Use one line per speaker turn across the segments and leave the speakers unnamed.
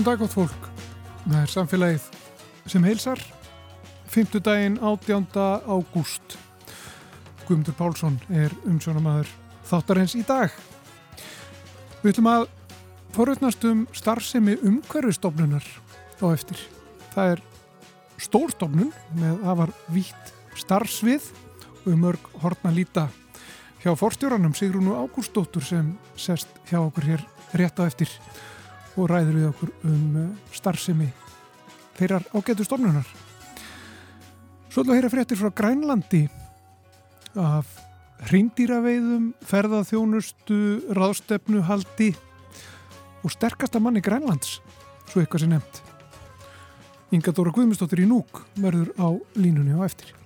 Góðan dag átt fólk. Það er samfélagið sem heilsar. Fymtudaginn 18. ágúst. Guðmundur Pálsson er umsjónamaður þáttarins í dag. Við ætlum að forutnast um starfsemi umhverfistofnunar á eftir. Það er stórstofnun með afar vítt starfsvið og mörg hortna líta hjá forstjóranum Sigrúnu Ágústóttur sem sest hjá okkur hér rétt á eftir og ræður við okkur um uh, starfsemi þeirrar ágætu stofnunar. Svo ætlum við að heyra fréttir frá Grænlandi af hrindýraveiðum, ferðaþjónustu, ráðstefnuhaldi og sterkasta manni Grænlands, svo eitthvað sem nefnt. Inga Dóra Guðmustóttir í Núk verður á línunni á eftir.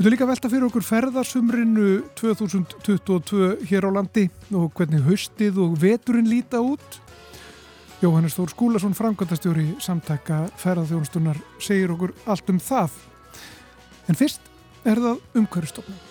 Við höfum líka velta fyrir okkur ferðarsumrinu 2022 hér á landi og hvernig haustið og veturinn líta út. Jóhannes Þór Skúlason, framkvæmtastjóri samtaka ferðarþjónustunar, segir okkur allt um það. En fyrst er það umhverfstofnum.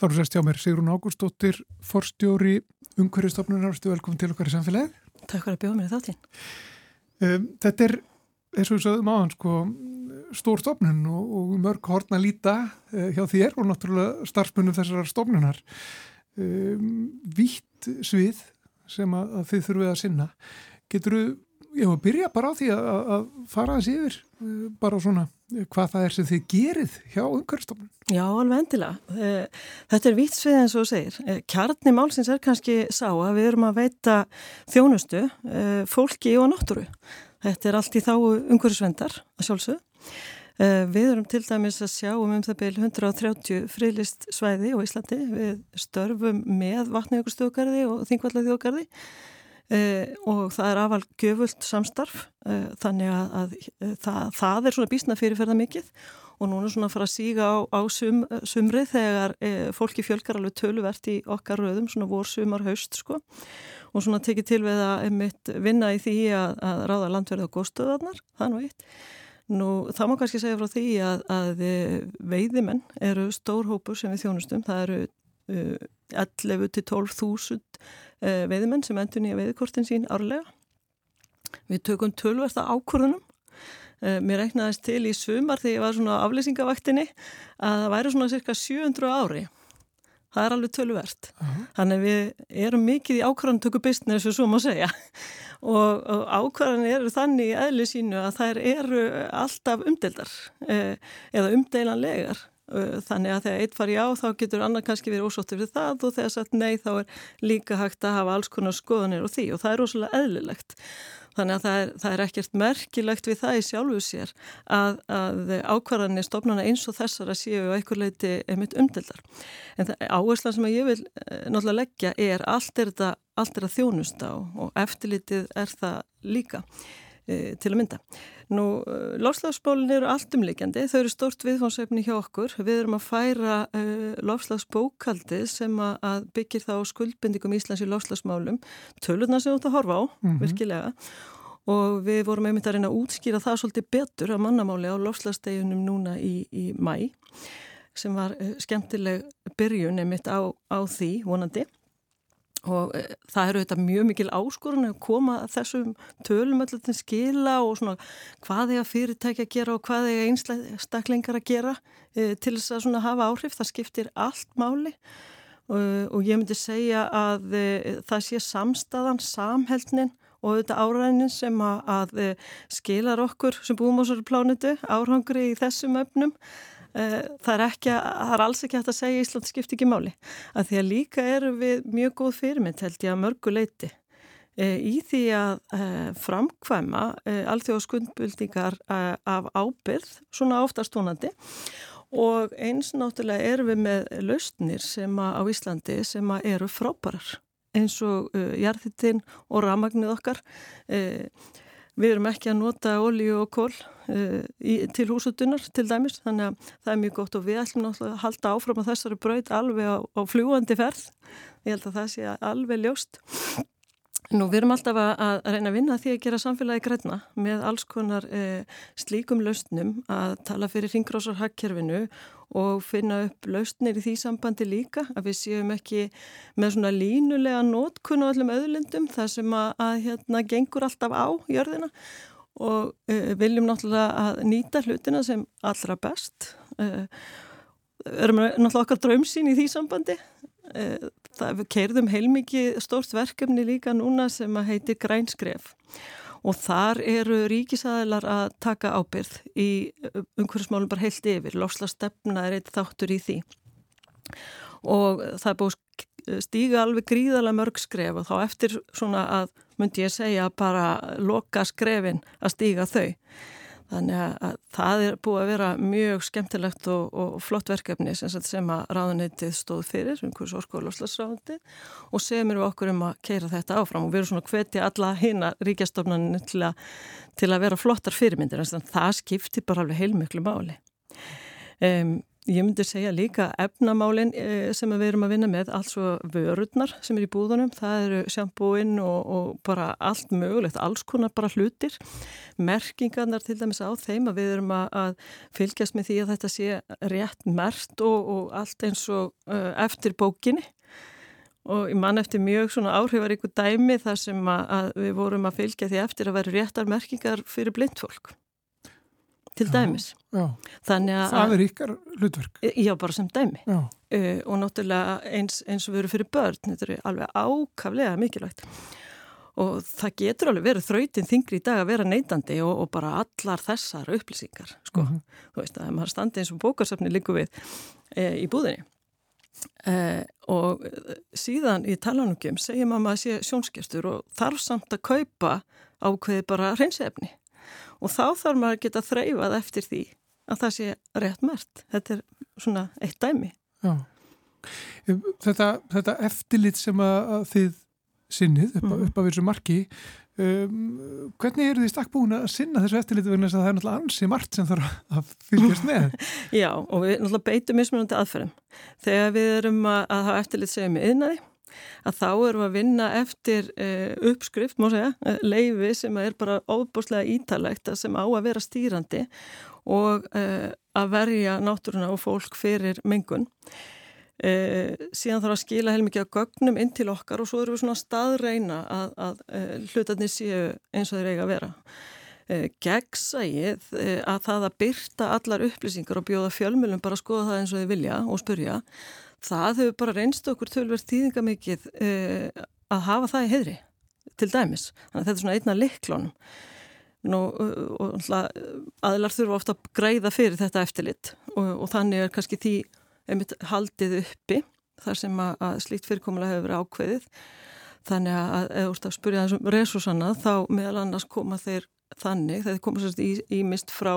Þá eru sérst hjá mér Sigrun Ágústóttir, forstjóri umhverfistofnunar, erstu velkomin til okkar í samfélagið.
Takk fyrir að bjóða mér þáttinn.
Um, þetta er, eins og við sögum áðan, sko, stór stofnun og, og mörg hortna líta uh, hjá þér og náttúrulega starfsmunum þessar stofnunar. Um, vítt svið sem að, að þið þurfið að sinna. Getur þú, ég var að byrja bara á því að, að fara þessi yfir, uh, bara svona hvað það er sem þið gerið hjá umhverfstofnun.
Já, alveg endilega. Þetta er vítt svið eins og segir. Kjarni málsins er kannski sá að við erum að veita þjónustu fólki og náttúru. Þetta er allt í þá umhverfsvendar að sjálfsög. Við erum til dæmis að sjá um um það byrju 130 frilist svæði á Íslandi. Við störfum með vatnajökustöðugarði og þingvallaþjóðgarði Uh, og það er afal göfult samstarf uh, þannig að, að, að það, það er svona bísna fyrirferða mikið og núna svona að fara að síga á, á sum, sumrið þegar uh, fólki fjölgar alveg töluvert í okkar röðum svona vor, sumar, haust sko. Og svona tekið til við að einmitt vinna í því að, að ráða landverði á góðstöðarnar, það nú eitt. Nú það má kannski segja frá því að veiðimenn eru stór hópur sem við þjónustum, það eru 11 til 12.000 uh, veiðmenn sem endur nýja veiðkortin sín árlega. Við tökum tölversta ákvörðunum. Uh, mér reknaðist til í sumar þegar ég var svona aflýsingavaktinni að það væri svona cirka 700 ári. Það er alveg tölvert. Uh -huh. Þannig við erum mikið í ákvarðantöku business, svo má segja. Og, og ákvarðan eru þannig í eðli sínu að þær eru alltaf umdeldar eða umdeilanlegar. Þannig að þegar eitt fari á þá getur annar kannski verið ósóttur við það og þegar sagt nei þá er líka hægt að hafa alls konar skoðanir og því og það er rosalega eðlilegt. Þannig að það er, það er ekkert merkilegt við það í sjálfu sér að, að ákvarðanir stofnana eins og þessar að séu eitthvað leiti einmitt umdeldar. En áherslan sem ég vil náttúrulega leggja er allt er þetta, allt er að þjónusta og eftirlitið er það líka til að mynda. Nú, lofslagsbólin eru alltumleikjandi, þau eru stort viðfánsefni hjá okkur. Við erum að færa uh, lofslagsbókaldið sem að byggir þá skuldbindingum Íslands í lofslagsmálum, tölurna sem þú ætti að horfa á, mm -hmm. virkilega. Og við vorum einmitt að reyna að útskýra það svolítið betur að mannamáli á lofslagsdeginum núna í, í mæ, sem var skemmtileg byrjun einmitt á, á því, vonandi og e, það eru þetta mjög mikil áskorun að koma þessum tölum allir til skila og svona hvað er að fyrirtækja að gera og hvað er einstaklingar að gera e, til þess að svona hafa áhrif, það skiptir allt máli. Og, og ég myndi segja að e, það sé samstaðan, samheldnin og þetta áræðinin sem að, að skilar okkur sem búum á svo plánutu árangri í þessum öfnum Eh, það er, ekki, það er alls ekki hægt að segja Ísland skiptir ekki máli. Að því að líka eru við mjög góð fyrirmynd held ég að mörgu leiti eh, í því að framkvæma alþjóðskundbildingar af ábyrð, svona oftast tónandi og eins náttúrulega erum við með lausnir sem á Íslandi sem eru frábærar eins og jarðhittinn og ramagnið okkar Við erum ekki að nota olíu og kól uh, í, til húsutunar til dæmis þannig að það er mjög gott og við ætlum náttúrulega að halda áfram á þessari braut alveg á, á fljúandi ferð. Ég held að það sé alveg ljóst. Nú, við erum alltaf að, að reyna að vinna því að gera samfélagi græna með alls konar eh, slíkum lausnum að tala fyrir ringgrásarhagkerfinu og finna upp lausnir í því sambandi líka að við séum ekki með svona línulega nótkunn á öllum öðlundum þar sem að, að hérna gengur alltaf á jörðina og eh, viljum náttúrulega að nýta hlutina sem allra best. Eh, erum náttúrulega okkar draumsýn í því sambandi við keirðum heilmikið stórt verkefni líka núna sem að heiti Grænskref og þar eru ríkisæðilar að taka ábyrð í umhverfismálum bara heilt yfir, losla stefna er eitt þáttur í því. Og það er búið stíga alveg gríðala mörg skref og þá eftir svona að myndi ég segja bara loka skrefin að stíga þau Þannig að það er búið að vera mjög skemmtilegt og, og flott verkefni sem, sem að ráðuneytið stóð fyrir, umhverjus orskóla og slagsráðuneytið og semur við okkur um að keira þetta áfram og við erum svona hvetja alla hýna ríkjastofnarnir til, til að vera flottar fyrirmyndir en það skiptir bara alveg heilmiklu máli. Um, Ég myndi segja líka efnamálinn eh, sem við erum að vinna með, altså vörurnar sem er í búðunum, það eru sjampúinn og, og bara allt mögulegt, alls konar bara hlutir. Merkingarnar til dæmis á þeim að við erum að, að fylgjast með því að þetta sé rétt mert og, og allt eins og uh, eftir bókinni. Og ég man eftir mjög svona áhrifaríku dæmi þar sem að, að við vorum að fylgja því eftir að vera réttar merkingar fyrir blindfólk til já, dæmis. Já.
Það er ykkar hlutverk.
Já, bara sem dæmi. Uh, og náttúrulega eins, eins og við erum fyrir börn, þetta er alveg ákaflega mikilvægt. Og það getur alveg verið þrautin þingri í dag að vera neytandi og, og bara allar þessar upplýsingar. Sko. Uh mhm. -huh. Þú veist að maður standi eins og bókarsafni líku við e, í búðinni. E, og síðan í talanungum segir maður að sé sjónskerstur og þarf samt að kaupa ákveði bara hreinsefni og þá þarf maður að geta þreyfað eftir því að það sé rétt mert. Þetta er svona eitt dæmi. Já.
Þetta, þetta eftirlit sem að þið sinnið upp, mm. upp af þessu marki um, hvernig eru þið stakk búin að sinna þessu eftirlitu vegna þess að það er náttúrulega ansi margt sem þarf að fylgjast með
Já og við náttúrulega beitum mismunandi aðferðum þegar við erum að, að hafa eftirlit segjum með yðnaði að þá erum við að vinna eftir uh, uppskrift, má segja, uh, leifi sem er bara óbúslega ítalegt sem á að vera stýrandi og uh, að verja náttúruna og fólk fyrir mengun. Síðan þarf að skila heilmikið að gögnum inn til okkar og svo erum við svona staðreina að, að hlutarnir séu eins og þeir eiga að vera. Gegnsægið að það að byrta allar upplýsingar og bjóða fjölmjölum bara að skoða það eins og þeir vilja og spurja það hefur bara reynst okkur tölverð tíðinga mikið uh, að hafa það í heðri til dæmis. Þannig að þetta er svona einna liklónum. Nú, og, og aðlar þurfa ofta að græða fyrir þetta eftirlit og, og þannig er kannski því einmitt haldið uppi þar sem að, að slíkt fyrirkomulega hefur verið ákveðið. Þannig að ef þú ert að spurja þessum resursanna þá meðal annars koma þeir þannig, þeir koma sérst í, í mist frá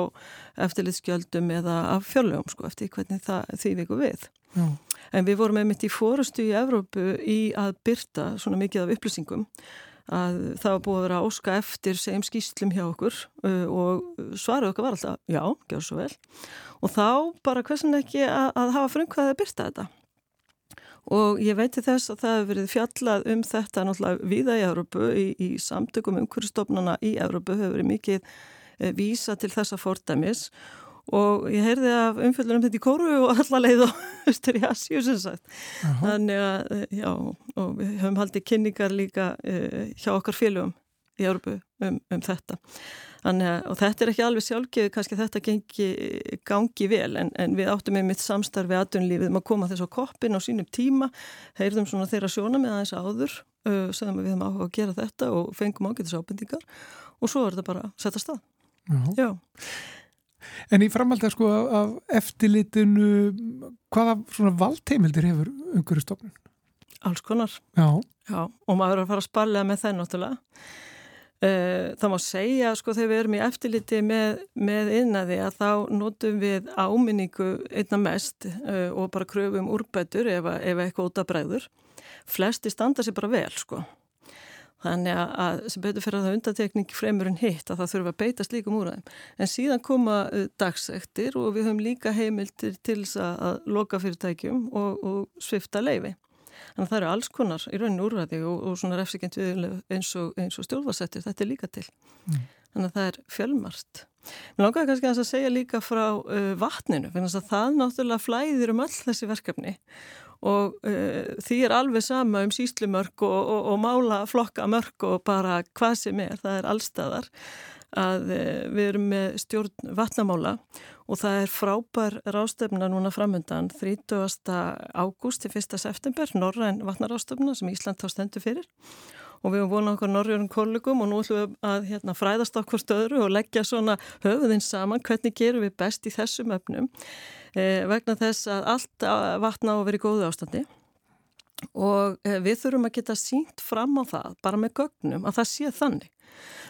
eftirlitskjöldum eða af fjörlegum sko eftir hvernig það, því viku við. Já. En við vorum einmitt í fórustu í Evrópu í að byrta svona mikið af upplýsingum að það var búið að vera áska eftir segjum skýslum hjá okkur uh, og svaruð okkar var alltaf já, gjör svo vel og þá bara hversin ekki að, að hafa frumkvæðið að byrta þetta og ég veiti þess að það hefur verið fjallað um þetta náttúrulega viða í Evrópu í, í samtökum umhverjastofnana í Evrópu hefur verið mikið e, vísa til þessa fordæmis. Og ég heyrði af umfjöldunum þetta í kóru og allar leið og austur í Asjú sem sagt. Uh -huh. þannig að eh, já og við höfum haldið kynningar líka uh, hjá okkar félögum í Európu um, um þetta Þannig að, og þetta er ekki alveg sjálfgeðu, kannski þetta gengi, gangi vel, en, en við áttum með mitt samstarfi aðdunlífið um að koma þess á koppin á sínum tíma, heyrðum svona þeirra sjóna með aðeins áður, uh, segðum að við höfum áhuga að gera þetta og fengum ágætis ábendingar og svo er þetta bara að setja stað. Já. Já.
En í framhald að sko af eftirlitinu, hvaða svona valdheimildir hefur umhverju stofnun?
Alls konar.
Já.
Já, og maður er að fara að spallega með það náttúrulega. Eh, það má segja sko þegar við erum í eftirliti með, með innæði að þá notum við áminningu einna mest uh, og bara kröfum úrbætur ef, ef eitthvað út af bregður. Flesti standa sér bara vel sko. Þannig að sem betur fyrir að það undatekning fremur en hitt að það þurfa að beita slíkum úræðum. En síðan koma uh, dagsektir og við höfum líka heimiltir til þess að loka fyrirtækjum og, og svifta leifi. Þannig að það eru alls konar í rauninu úrræði og, og svona refsikent við eins og, og stjórnvarsettir, þetta er líka til. Mm. Þannig að það er fjölmart. Mér langar kannski að segja líka frá uh, vatninu, fyrir að það náttúrulega flæðir um öll þessi verkefni og uh, því er alveg sama um síslumörk og, og mála flokka mörk og bara hvað sem er, það er allstæðar að uh, við erum með stjórn vatnamála og það er frábær rástefna núna framöndan 30. ágúst til 1. september, Norræn vatnarástefna sem Ísland þá stendur fyrir og við höfum vonað okkur norrjörnum kollegum og nú ætlum við að hérna, fræðast okkur stöðru og leggja svona höfuðinn saman hvernig gerum við best í þessum öfnum eh, vegna þess að allt vatna á að vera í góðu ástandi og eh, við þurfum að geta sínt fram á það bara með gögnum að það sé þannig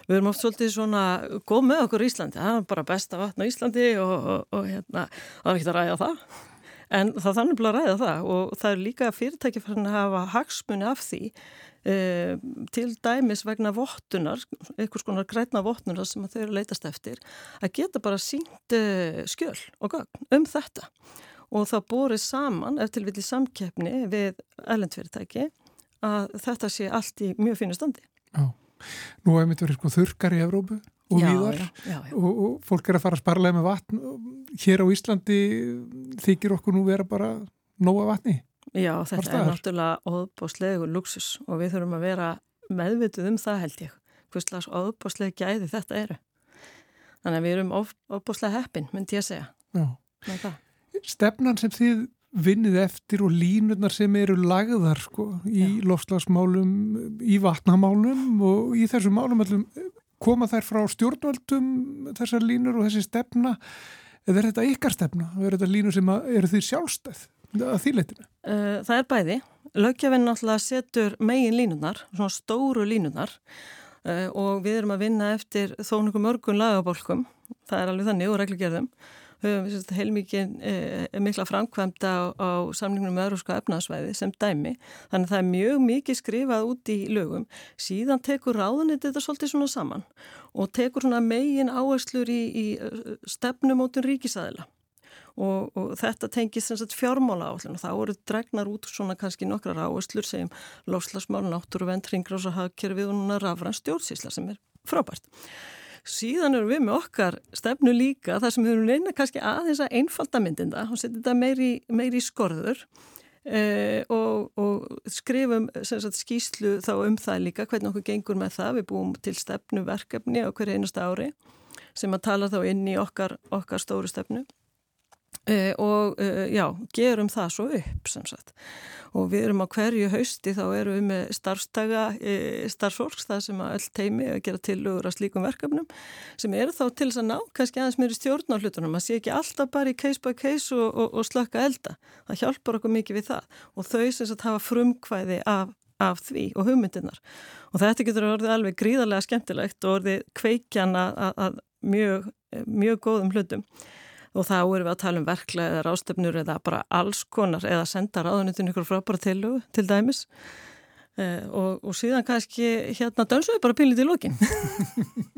við erum oft svolítið svona góð með okkur í Íslandi, það er bara besta vatn á Íslandi og, og, og hérna, það er ekki að ræða það. En það þannig bara að ræða það og það er líka fyrirtæki fyrir að hafa hagsmunni af því e, til dæmis vegna vottunar, einhvers konar græna vottunar sem þau eru leytast eftir, að geta bara sínt e, skjöl og gagn um þetta. Og það bórið saman, eftir vilji samkeppni við ellendfyrirtæki, að þetta sé allt í mjög fínu standi.
Já. Nú hefur myndið verið sko þurkar í Evrópu og já, víðar já, já, og, og fólk er að fara að sparlega með vatn. Hér á Íslandi þykir okkur nú vera bara nóga vatni.
Já, þetta er náttúrulega óbáslegu luxus og við þurfum að vera meðvituð um það held ég. Hvers slags óbáslegu gæði þetta eru. Þannig að við erum óbáslega heppin, myndi ég að segja.
Já. Stefnan sem þið vinnið eftir og línurnar sem eru lagðar sko, í lofslagsmálum, í vatnamálum og í þessum málum allum, koma þær frá stjórnvöldum þessar línur og þessi stefna eða er þetta ykkar stefna? Er þetta línur sem eru því sjálfstæð að þýleitinu?
Eh, það er bæði. Lögjafinn náttúrulega setur megin línurnar, svona stóru línurnar eh, og við erum að vinna eftir þónungum örgun lagabólkum, það er alveg þannig og reglugjörðum höfum heilmikið e, mikla framkvæmda á, á samlingunum með öðrúska efnaðsvæði sem dæmi. Þannig að það er mjög mikið skrifað út í lögum. Síðan tekur ráðunit þetta svolítið svona saman og tekur svona megin áherslur í, í stefnumótun ríkisæðila. Og, og þetta tengist fjármála áallin og það voru dregnar út svona kannski nokkrar áherslur segjum lofslagsmál, náttúruvend, ringrása, hagkerfið og núna rafran stjórnsísla sem er frábært. Síðan erum við með okkar stefnu líka þar sem við erum reyna kannski að einfalda myndinda og setja þetta meiri, meiri skorður eh, og, og skrifum sagt, skýslu þá um það líka hvernig okkur gengur með það. Við búum til stefnu verkefni á hverju einasta ári sem að tala þá inn í okkar, okkar stóru stefnu Uh, og uh, já, gerum það svo upp sem sagt. Og við erum á hverju hausti þá erum við með starfstæga uh, eh, starfsfólks það sem að öll teimi að gera tilögur að slíkum verkefnum sem eru þá til þess að ná kannski aðeins mér í stjórn á hlutunum. Að sé ekki alltaf bara í case by case og, og, og slökka elda. Það hjálpar okkur mikið við það. Og þau sem sagt hafa frumkvæði af, af því og hugmyndinar og þetta getur orðið alveg gríðarlega skemmtilegt og orðið kveikjana að, að mjög, mjög góðum hlutum og þá erum við að tala um verkla eða rástefnur eða bara alls konar eða senda ráðunitin ykkur frábæra til, til dæmis. Eh, og, og síðan kannski hérna dönsuðu bara pínlítið í lókin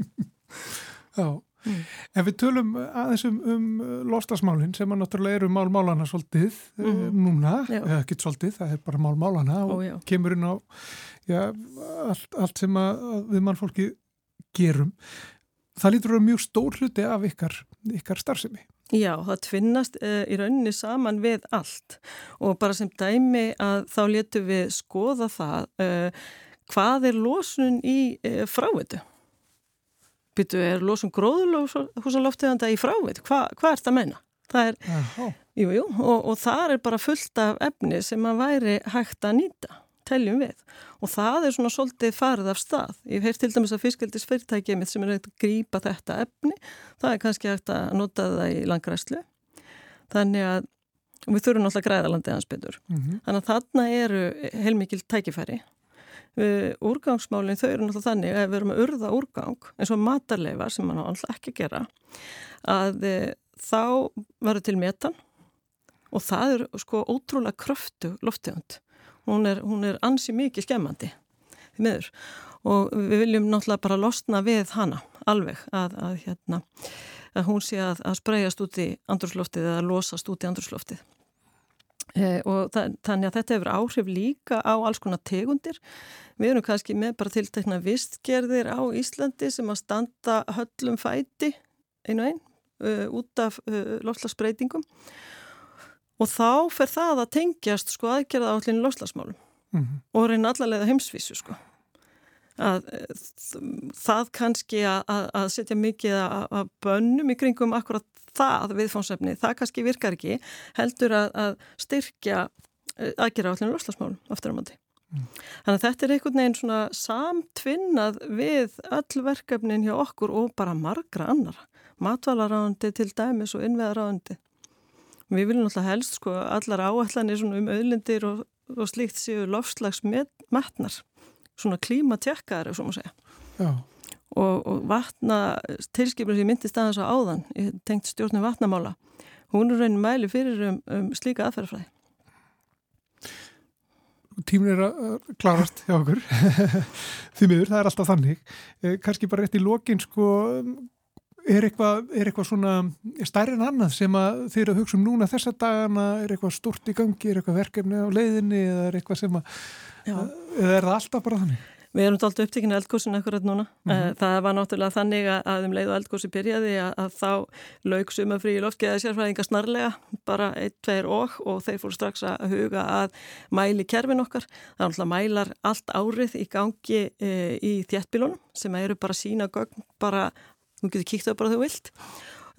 Já, mm. ef við tölum aðeins um, um lostasmálinn sem að náttúrulega eru málmálana svolítið mm núna, eða ekki svolítið það er bara málmálana og Ó, kemur inn á já, allt, allt sem að, að við mannfólki gerum. Það lítur að vera mjög stór hluti af ykkar, ykkar starfsemi
Já, það tvinnast uh, í rauninni saman við allt og bara sem dæmi að þá letum við skoða það uh, hvað er losun í uh, frávitu? Byttu, er losun gróðurlóðsálofteganda í frávitu? Hva, hvað er þetta að menna? Það er, jú, jú, og, og það er bara fullt af efni sem að væri hægt að nýta teljum við og það er svona svolítið farið af stað. Ég heirt til dæmis að fiskaldis fyrirtækið mitt sem er að grípa þetta efni, það er kannski eftir að nota það í langræslu. Þannig að við þurfum alltaf græðalandið hans betur. Mm -hmm. Þannig að þarna eru heilmikil tækifæri. Úrgangsmálinn þau eru náttúrulega þannig að við erum að urða úrgang eins og matarleifar sem mann á alltaf ekki gera að e, þá verður til metan og það er sko ótrúlega kröftu loftegund hún er, hún er ansi mikið skemmandi því miður. Og við viljum náttúrulega bara losna við hana alveg að, að, hérna, að hún sé að, að spreyjast út í andrúsloftið eða losast út í andrúsloftið e, og það, þannig að þetta hefur áhrif líka á alls konar tegundir. Við erum kannski með bara tiltekna vistgerðir á Íslandi sem að standa höllum fæti einu einn uh, út af uh, loftlagsbreytingum og þá fer það að tengjast sko aðgerða állinu loslasmálum mm -hmm. og reyna allarlega heimsvísu sko að það kannski að, að setja mikið að bönnum í kringum akkurat það viðfónsefni, það kannski virkar ekki heldur að, að styrkja eh, aðgerða állinu loslasmálum aftur á mandi. Mm. Þannig að þetta er einhvern veginn svona samtvinnað við öll verkefnin hjá okkur og bara margra annar matvalarráðandi til dæmis og innveðaráðandi Við viljum alltaf helst sko allar áallanir um auðlindir og, og slíkt séu lofslags metnar, svona klímatjekkar ef svo maður segja. Og, og vatna, tilskipur sem myndist aðeins á áðan, ég tengt stjórnum vatnamála, hún er raunin mæli fyrir um, um slíka aðferðafræði.
Tímin er að klarast hjá okkur, því miður, það er alltaf þannig. Eh, Kanski bara rétt í lokin sko Er eitthvað, er eitthvað svona stærri en annað sem að þeir eru að hugsa um núna þessa dagana, er eitthvað stort í gangi, er eitthvað verkefni á leiðinni eða er eitthvað sem að, eða er það alltaf bara þannig?
Við erum alltaf upptíkinu eldgóðsinn ekkurat núna. Mm -hmm. Það var náttúrulega þannig að um leið og eldgóðsinn byrjaði að, að þá laug sumafrí í loftgeða sérfræðinga snarlega, bara ein, tveir og og þeir fóru strax að huga að mæli kerfin okkar. Það er náttúrulega mælar allt árið í gangi e, í þjættbílunum sem eru bara sína gögn bara þú getur kíkt á bara þú vilt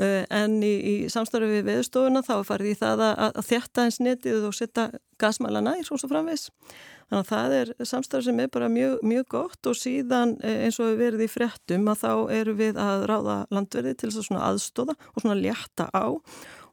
uh, en í, í samstarfi við veðustofuna þá farið í það að, að þjætta eins netið og setja gasmæla nær og svo framvegs þannig að það er samstarfi sem er bara mjög, mjög gott og síðan eh, eins og við verðum í fréttum að þá eru við að ráða landverði til þess að aðstóða og svona létta á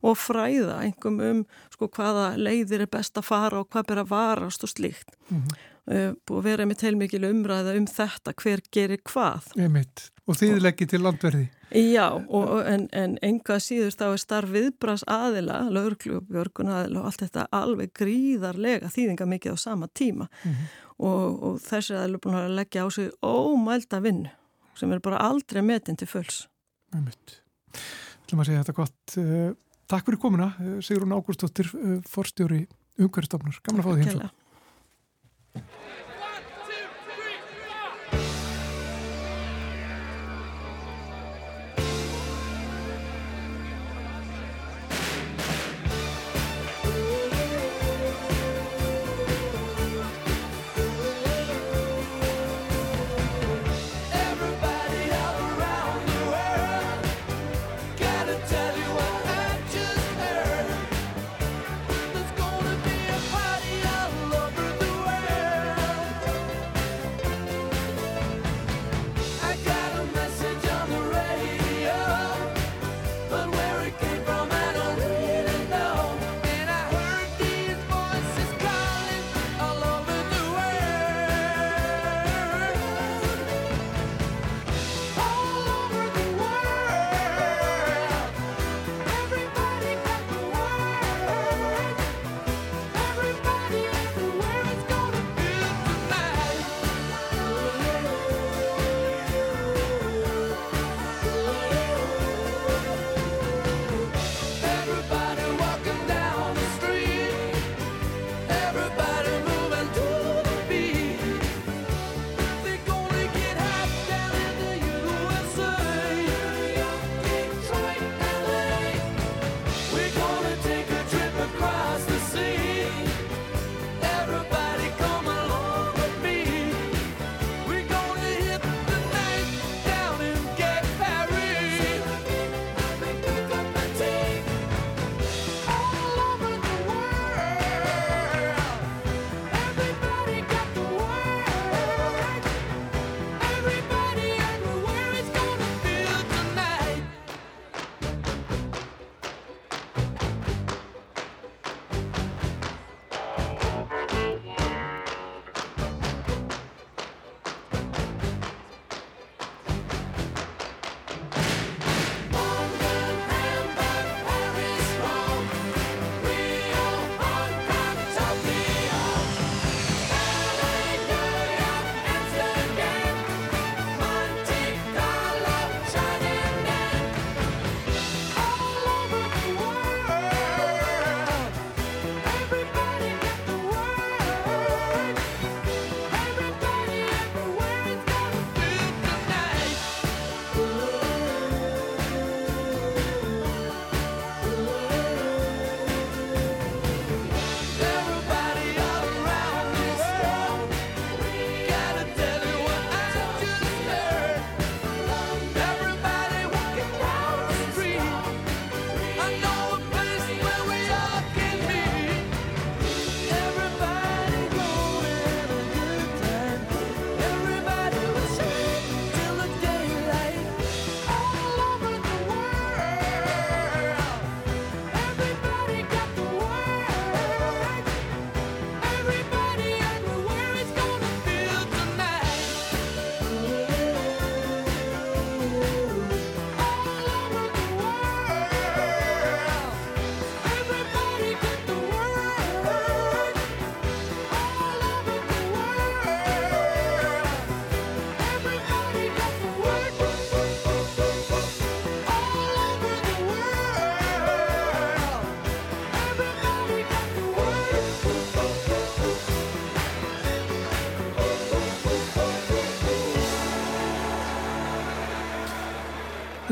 og fræða einhverjum um sko hvaða leiðir er best að fara og hvað ber að varast og slíkt mm -hmm. búið að vera með teilmikil umræða um þetta hver gerir hvað
Einmitt. Og þið leggir til landverði?
Já, og, en, en enga síður þá er starf viðbras aðila, og björgun aðila og allt þetta alveg gríðarlega þýðinga mikið á sama tíma mm -hmm. og, og þessi aðila er búin að leggja á sig ómælda vinn sem er bara aldrei metin til fulls.
Það er mitt. Þú ætlum að segja þetta gott. Eh, takk fyrir komuna, eh, Sigrun Ágúrstóttir, eh, forstjóri umhverjastofnur. Gamla að fá því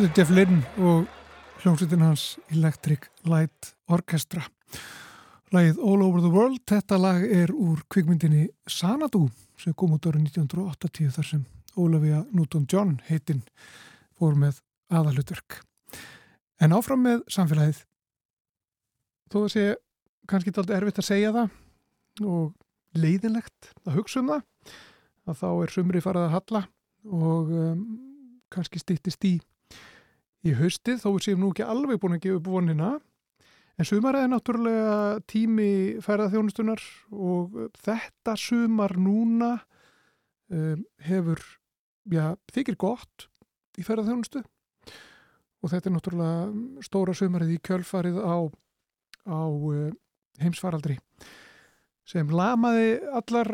Þetta er Jeff Lynn og hljómsveitin hans Electric Light Orchestra. Lægið All Over the World, þetta lag er úr kvikmyndinni Sanadu sem kom út árið 1980 þar sem Ólafía Newton-John heitinn fór með aðalutverk. En áfram með samfélagið. Þó að sé kannski alltaf erfitt að segja það og leiðinlegt að hugsa um það að þá er sumri farið að halla og um, kannski stýttist í í haustið, þó séum nú ekki alveg búin að gefa upp vonina en sumarið er náttúrulega tími ferðarþjónustunar og þetta sumar núna um, hefur já, þykir gott í ferðarþjónustu og þetta er náttúrulega stóra sumarið í kjölfarið á, á uh, heimsfaraldri sem lamaði allar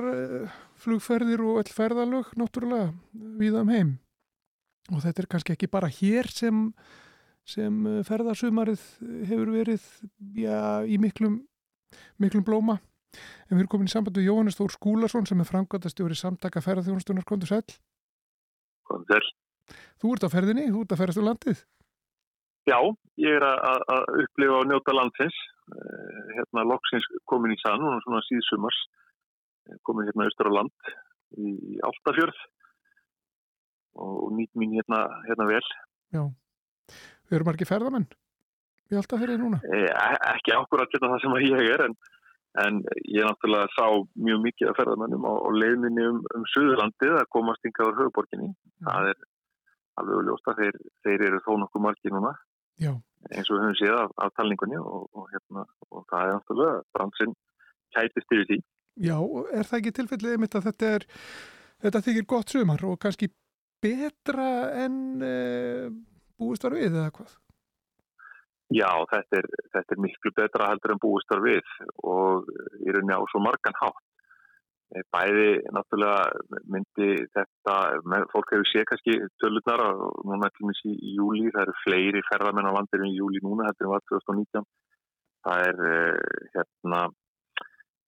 flugferðir og all ferðalög náttúrulega viða um heim og þetta er kannski ekki bara hér sem, sem eh, ferðarsumarið hefur verið já, í miklum, miklum blóma. En við erum komin í samband við Jóhannes Þór Skúlason sem er framkvæmdastjóri samtaka ferðarþjónustunar Kondur Sæl
Kondur
Þú ert á ferðinni, þú ert að ferðast á landið.
Já, ég er að, að upplifa og njóta landsins. Eh, hérna loksins komin í sann og svona síðsumars. Eh, komin hérna austur á land í Altafjörð og nýtt mín hérna, hérna vel.
Já, við erum ekki ferðamenn í alltaf fyrir núna?
E, ekki ákvörðat hérna það sem ég er en, en ég náttúrulega sá mjög mikið af ferðamennum á, á leiðminni um, um Suðurlandið að komast yngaður höfuborginni. Það er alveg ljóst að þeir, þeir eru þó nokkuð margi núna
Já.
eins og við höfum séð af, af talningunni og, og, hérna, og það er náttúrulega bransinn kætist yfir því.
Já, er það ekki tilfellið einmitt að þetta er þetta þykir gott sumar og kannski betra en uh, búist var við eða hvað?
Já, þetta er, þetta er miklu betra heldur en búist var við og í rauninni á svo margan hátt. Eh, bæði náttúrulega myndi þetta, fólk hefur séð kannski tölurnar og núna til minns í, júli, það eru fleiri ferðarmenn á landirinn í júli núna, þetta er var 2019. Það er uh, hérna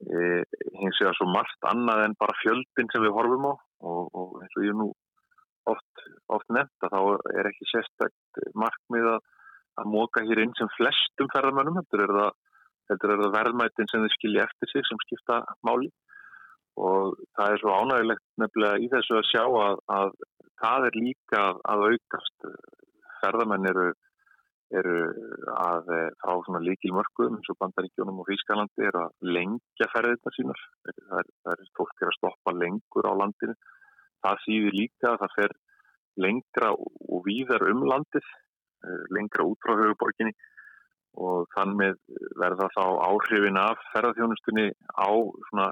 hins vegar svo margt annað en bara fjöldin sem við horfum á og, og eins og ég nú oft, oft nefnt að þá er ekki sérstækt markmið að móka hér inn sem flestum ferðarmönnum heldur er það, heldur er það verðmættin sem þau skilja eftir sig sem skipta máli. Og það er svo ánægilegt nefnilega í þessu að sjá að, að það er líka að aukast. Ferðarmenn eru, eru að frá svona líkil mörgum eins og bandaríkjónum og Fískalandi er að lengja ferðirna sínar. Það er, það er fólk er að stoppa lengur á landinu það síður líka að það fer lengra og víðar um landið, eh, lengra út frá höfuborginni og þannig verða þá áhrifin af ferðarþjónustunni á svona,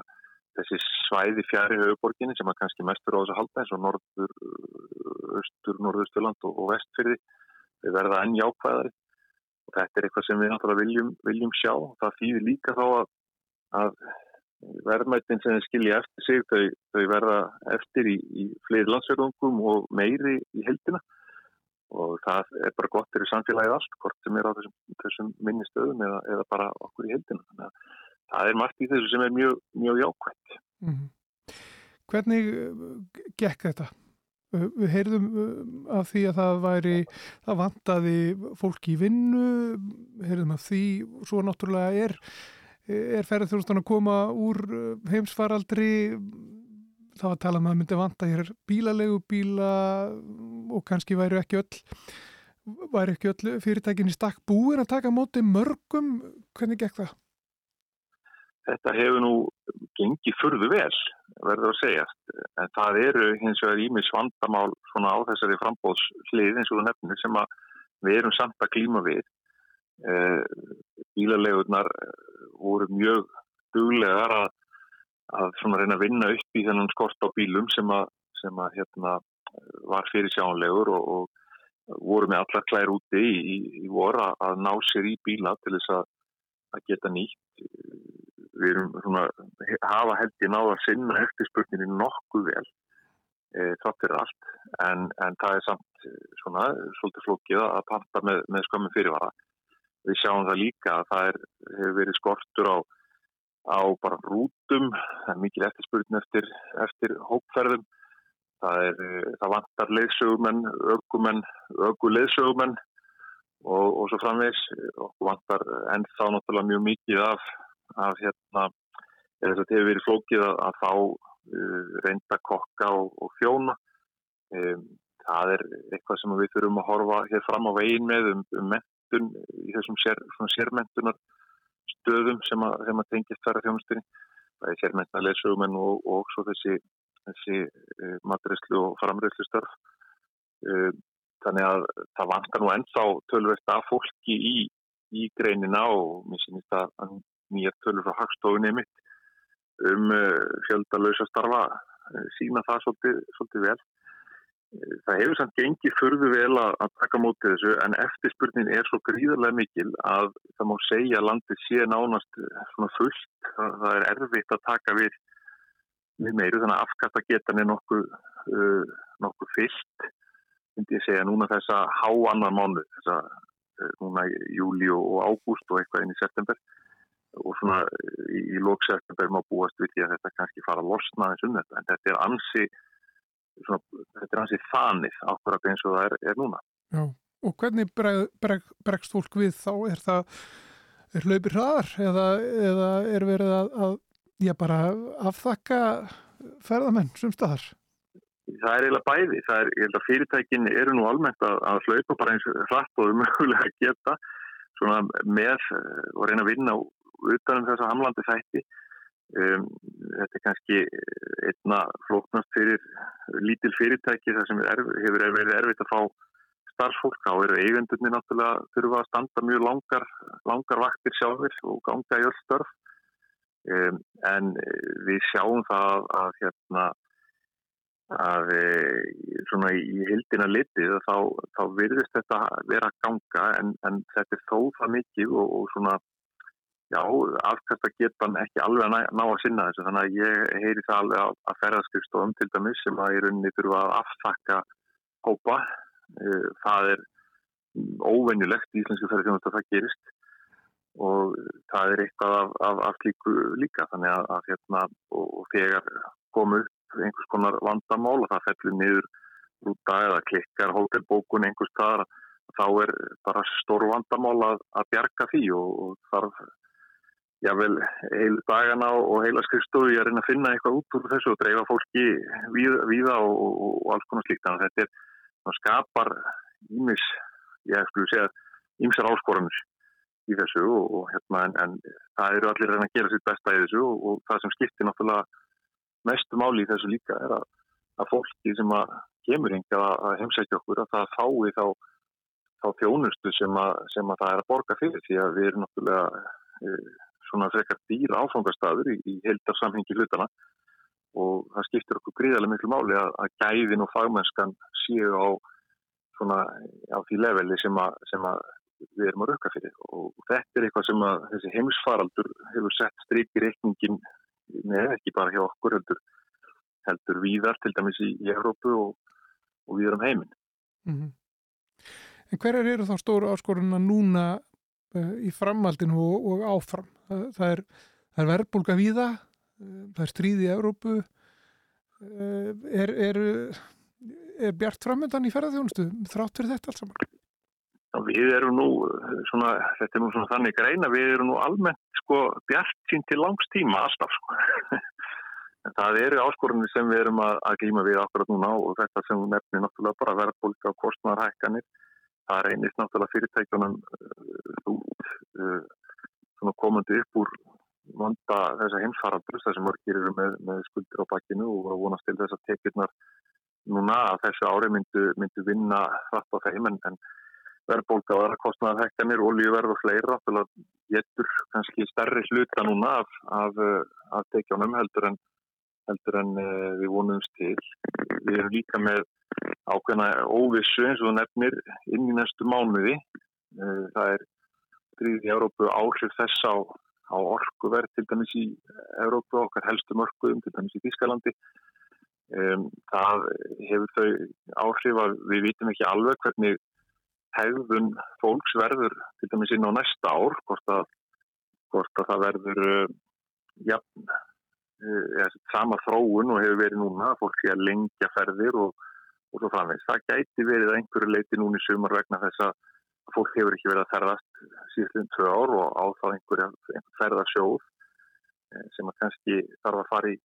þessi svæði fjari höfuborginni sem er kannski mestur á þessu halda eins og norður, östur, norðusturland og, vestfyrði verða enn jákvæðari. Og þetta er eitthvað sem við náttúrulega viljum, viljum sjá. Og það þýðir líka þá að, að verðmættin sem skilja eftir sig þau, þau verða eftir í, í fleiri landsverðungum og meiri í heldina og það er bara gott fyrir samfélagið allt, hvort sem er á þessum, þessum minni stöðum eða, eða bara okkur í heldina þannig að það er margt í þessu sem er mjög, mjög jákvæmt mm -hmm.
Hvernig uh, gekk þetta? Við heyrðum uh, af því að það væri það vantaði fólk í vinnu heyrðum af því, svo náttúrulega er er ferðarþjónustan að koma úr uh, heimsfaraldri? Þá tala um að það myndi vanta hér bílalegu bíla og kannski væri ekki öll væri ekki öll fyrirtækin í stakk búin að taka móti mörgum. Hvernig gekk það?
Þetta hefur nú gengið fyrðu vel verður að segjast en það eru hins vegar ímis vandamál svona á þessari frambóðslið eins og nefnir sem að við erum samt að klíma við. Eh, bílalegunar eh, voru mjög duglegar að, að reyna að vinna upp í þennan skort á bílum sem að, sem að hérna, var fyrir sjánlegur og, og voru með allar klær úti í, í, í voru að, að ná sér í bíla til þess að, að geta nýtt. Við erum svona hafa held ég náða að sinna eftirspurningi nokkuð vel e, þátt fyrir allt. En, en það er samt svona svolítið flókið að panta með, með skömmin fyrirvara við sjáum það líka að það er, hefur verið skortur á, á bara rútum, það er mikil eftirspurning eftir, eftir hópferðum það, er, eh, það vantar leiðsögumenn, ökumenn, ökuleiðsögumenn og, og svo framvegs og vantar ennþá náttúrulega mjög mikið af, af hérna, að þetta hefur verið flókið að, að fá uh, reynda kokka og, og fjóna. Um, það er eitthvað sem við þurfum að horfa hér fram á vegin með um, um mentun í þessum sér, sérmentunar stöðum sem að, sem að tengist þar að þjónustunni. Það er sérmentalega leysögumenn og, og svo þessi þessi uh, matrislu og framriðslu störf. Uh, þannig að það vantar nú ennþá tölverst af fólki í, í greinina og mér sýnist að nýja tölur frá hagstofunni mitt um uh, fjöldalösa starfa sína það svolítið, svolítið vel. Það hefur samt gengið förðu vel að taka mótið þessu en eftirspurnin er svo gríðarlega mikil að það má segja að landið sé nánast svona fullt. Það er erfitt að taka við við meiru þannig að afkasta getan er nokkuð, uh, nokkuð fyllt myndi ég segja núna þessa háannan mánu þessa uh, núna júli og ágúst og eitthvað inn í september og svona í, í lók september má búast við því að þetta kannski fara að losna eins um þetta en þetta er ansi svona, þetta er ansi þanið ákvarðat eins og það er, er núna
Já, og hvernig breg, breg, bregst fólk við þá er það er hlaupir hraðar eða, eða er verið að, að já bara afþakka ferðamenn sem staðar?
Það er eiginlega bæði. Það er, ég held að fyrirtækin eru nú almennt að, að hlaupa bara eins hratt og mögulega að geta svona með og reyna að vinna utanum þessa hamlandi þætti. Um, þetta er kannski einna flóknast fyrir lítil fyrirtæki þar sem er, hefur verið erfitt að fá starfsfólk. Þá eru eigundunni náttúrulega þurfa að standa mjög langar, langar vaktir sjálfur og ganga í öll störf Um, en eh, við sjáum það að hérna að e, svona í hildina litið þá, þá virðist þetta vera að ganga en, en þetta er þó það mikið og, og svona já, afkvæmst að geta ekki alveg að ná, að sinna þessu þannig að ég heyri það alveg að, að ferðarskriftstofum til dæmis sem að í rauninni þurfa að aftakka hópa. E, það er óvenjulegt í Íslandski ferðarskriftstofum að það gerist og það er eitthvað af, af, af slíku líka þannig að, að hérna, og þegar komu upp einhvers konar vandamál og það fellur niður rúta eða klikkar hótelbókun einhvers staðar þá er bara stór vandamál að, að bjarga því og, og þarf jável heilu dagana og heila skrifstofu ég að reyna að finna eitthvað út úr þessu og dreifa fólki víða, víða og, og alls konar slíkt. Þannig að þetta er, skapar ímis, ég skulle segja ímsar áskoranir í þessu og, og hérna en, en það eru allir reyna að gera sitt besta í þessu og, og það sem skiptir náttúrulega mestu máli í þessu líka er að, að fólki sem að kemur hinga að heimsækja okkur að það fái þá, þá þjónustu sem að, sem að það er að borga fyrir því að við erum náttúrulega e, svona frekar dýra áfangastadur í, í heldar samhengi hlutana og það skiptir okkur gríðarlega miklu máli að, að gæðin og fagmennskan séu á svona á því leveli sem að, sem að við erum að rökka fyrir og þetta er eitthvað sem að þessi heimsfaraldur hefur sett strykir reikningin með ekki bara hjá okkur heldur, heldur víðar til dæmis í, í Európu og, og við erum heiminn. Mm -hmm.
En hverjar eru þá stóru áskoruna núna í framaldinu og, og áfram? Það, það er, er verðbólka víða, það er stríð í Európu, uh, er, er, er bjart framöndan í ferðarþjónustu þrátt fyrir þetta alls saman?
Við erum nú, svona, þetta er nú svona þannig greina, við erum nú almennt sko bjart sín til langstíma alltaf sko. það eru áskorunni sem við erum að, að glíma við akkurat núna og þetta sem nefnum náttúrulega bara verðbólka og kostnarhækkanir. Það reynist náttúrulega fyrirtækjunum út uh, komandi upp úr vanda þessa heimsfaraldur þar sem mörgir eru með, með skuldir á bakkinu og vonast til þess að tekjurnar núna að þessu ári myndu, myndu vinna hratt á þeim en, en verðbólka og aðra kostnæðarhekkanir, oljuverð og fleira að getur kannski stærri hluta núna af, af, af tekjánum heldur en, heldur en uh, við vonumst til. Við erum líka með ákveðna óvissu eins og nefnir inn í næstu mánuði. Uh, það er gríðið í Európu áhrif þess á, á orkuverð til dæmis í Európu okkar helstu mörgum til dæmis í Þískalandi. Um, það hefur þau áhrif að við vitum ekki alveg hvernig hegðun fólks verður til dæmis inn á næsta ár hvort að, hvort að það verður jafn eða sama þróun og hefur verið núna, fólk sé að lengja ferðir og, og svo framvegs. Það gæti verið að einhverju leiti núni sumar vegna þess að fólk hefur ekki verið að ferðast síðan tvö ár og á þá einhverja ferðarsjóð eh, sem að kannski þarf að fara í,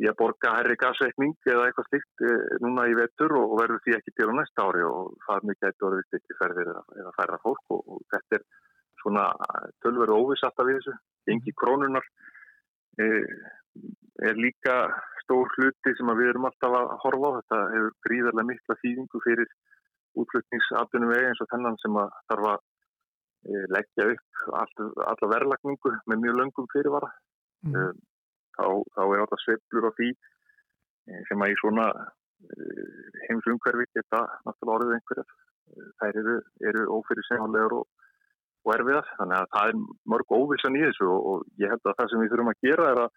í að borga herri gasveikning eða eitthvað slikt eh, núna í vetur og verður því ekki til á næsta ári og það er mikið eitthvað orðið ekki ferðir eða ferða fólk og, og þetta er svona tölveru óvisatt af þessu, engi krónunar eh, er líka stór hluti sem við erum alltaf að horfa á. Þetta hefur gríðarlega mikla þýðingu fyrir útflutningsatunum vegi eins og þennan sem að þarf að e, leggja upp all, alla verðlagningu með mjög löngum fyrirvara. Mm. E, þá, þá er alltaf sveplur á því sem að í svona heimsumhverfi geta náttúrulega orðið einhverjar. Þær eru, eru ófyrirsegnlegar og, og erfiðar. Þannig að það er mörg óvissan í þessu og, og ég held að það sem við þurfum að gera er að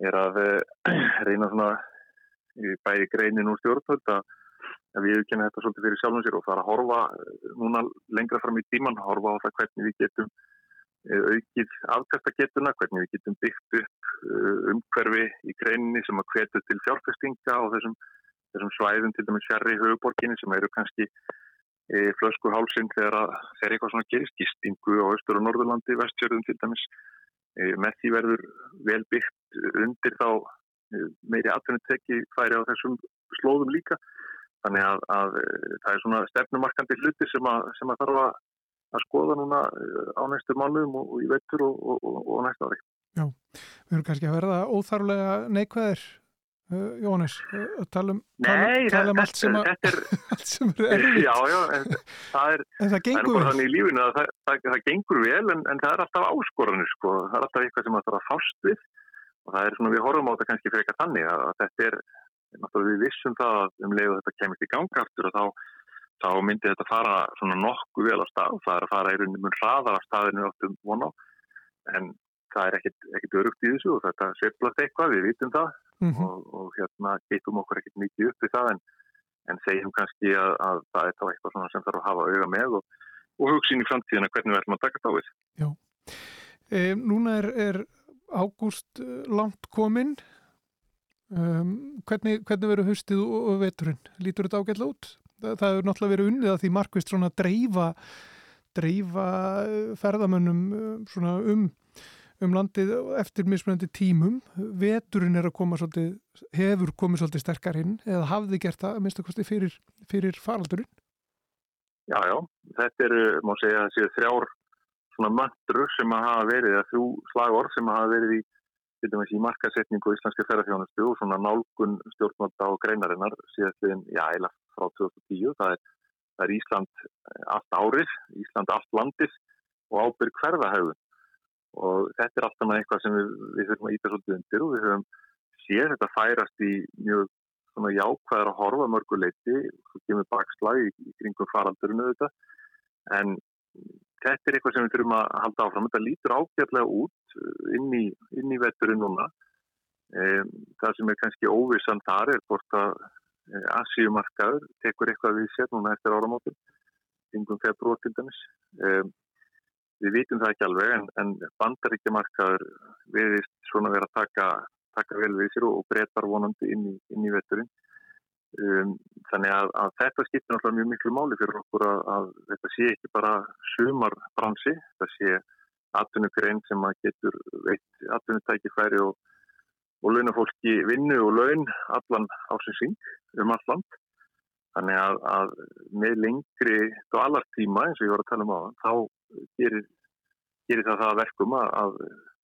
er að reyna svona bæði greinin úr stjórnvöld að við kynna þetta svolítið fyrir sjálfum sér og fara að horfa núna lengra fram í tíman, horfa á það hvernig við getum eh, aukið afkvæmstagetuna, hvernig við getum byggt upp eh, umhverfi í greininni sem að hvetu til fjárfestinga og þessum, þessum svæðum til dæmis fjarr í höfuborginni sem eru kannski flösku hálsinn þegar að þegar eitthvað svona gerist í stingu á Östur og Norðurlandi, Vestjörðum til dæmis e, með því verður vel byggt undir þá eh, meiri atvinnutekki færi á þessum slóðum líka. Þannig að, að eh, það er svona stefnumarkandi hluti sem að, sem að þarf að skoða núna á næstu mánuðum og, og í vettur og, og, og næstu ári.
Já, við höfum kannski að verða óþarlega neikvæðir, Jónis, að tala um, um allt sem, er, er erfitt.
Já, já, en það er, en það gengur vel. Það í lífinu að það, það, það gengur vel en, en það er alltaf áskoranir, sko. Það er alltaf eitthvað sem það þarf að fást við og það er svona við horfum á þetta kannski fyrir eitthvað þannig að þetta er, náttúrulega við vissum það að um leiðu þetta kemist í gangaftur og þá, þá myndi þetta fara svona nokkuð vel á stað, það er að fara í rauninni mun hraðar á staðinu áttum vona en það er ekkit, ekkit örugt í þessu og þetta mm -hmm. og, og hérna geitum okkur ekkit mikið upp í það en, en segjum kannski að, að það er þá eitthvað svona sem þarf að hafa auga með og, og hugsin í framtíðina hvernig við ætlum að taka þá við.
Já, e, núna er, er ágúst eh, langt kominn um, hvernig, hvernig verður höstið og veturinn? Lítur þetta ágætla út? Það, það hefur náttúrulega verið unnið að því markvist svona dreifa dreifa eh, ferðamönnum eh, um, um landið eftir mismunandi tímum veturinn er að koma svolítið hefur komið svolítið sterkar inn eða hafði gert það að minnst að kosti fyrir, fyrir faraldurinn?
Já, já, þetta er, má segja, þessi þrjár svona möndru sem að hafa verið, eða þrjú slagor sem að hafa verið í, í markasetningu í Íslandski ferðarfjónustu og svona nálgun stjórnvalda og greinarinnar síðastliðin, já, eila frá 2010. Það er, það er Ísland eh, allt árið, Ísland allt landið og ábyrg hverðahauðun. Og þetta er alltaf með eitthvað sem við, við höfum að íta svolítið undir og við höfum séð þetta færast í mjög svona jákvæðar að horfa mörguleiti, svo kemur bakslag í, í kringum faraldurinu þetta, en þetta er eitthvað sem við þurfum að halda áfram. Þetta lítur ágjörlega út uh, inn í, inn í vetturinn núna. Um, það sem er kannski óvissan þar er hvort að uh, Asíumarkaður tekur eitthvað við sér núna eftir áramótum, yngum februar til dæmis. Um, við vitum það ekki alveg en, en bandaríkjamarkaður viðist svona verið að taka, taka vel við sér og breytar vonandi inn í, í vetturinn. Um, þannig að, að þetta skiptir náttúrulega mjög miklu máli fyrir okkur að, að þetta sé ekki bara sumarbransi, þetta sé atvinnugrein sem að getur veitt atvinnutækifæri og, og launafólki vinnu og laun allan ásinsing um alland. Þannig að, að með lengri dvalartíma eins og ég var að tala um á þann, þá gerir, gerir það það verkum að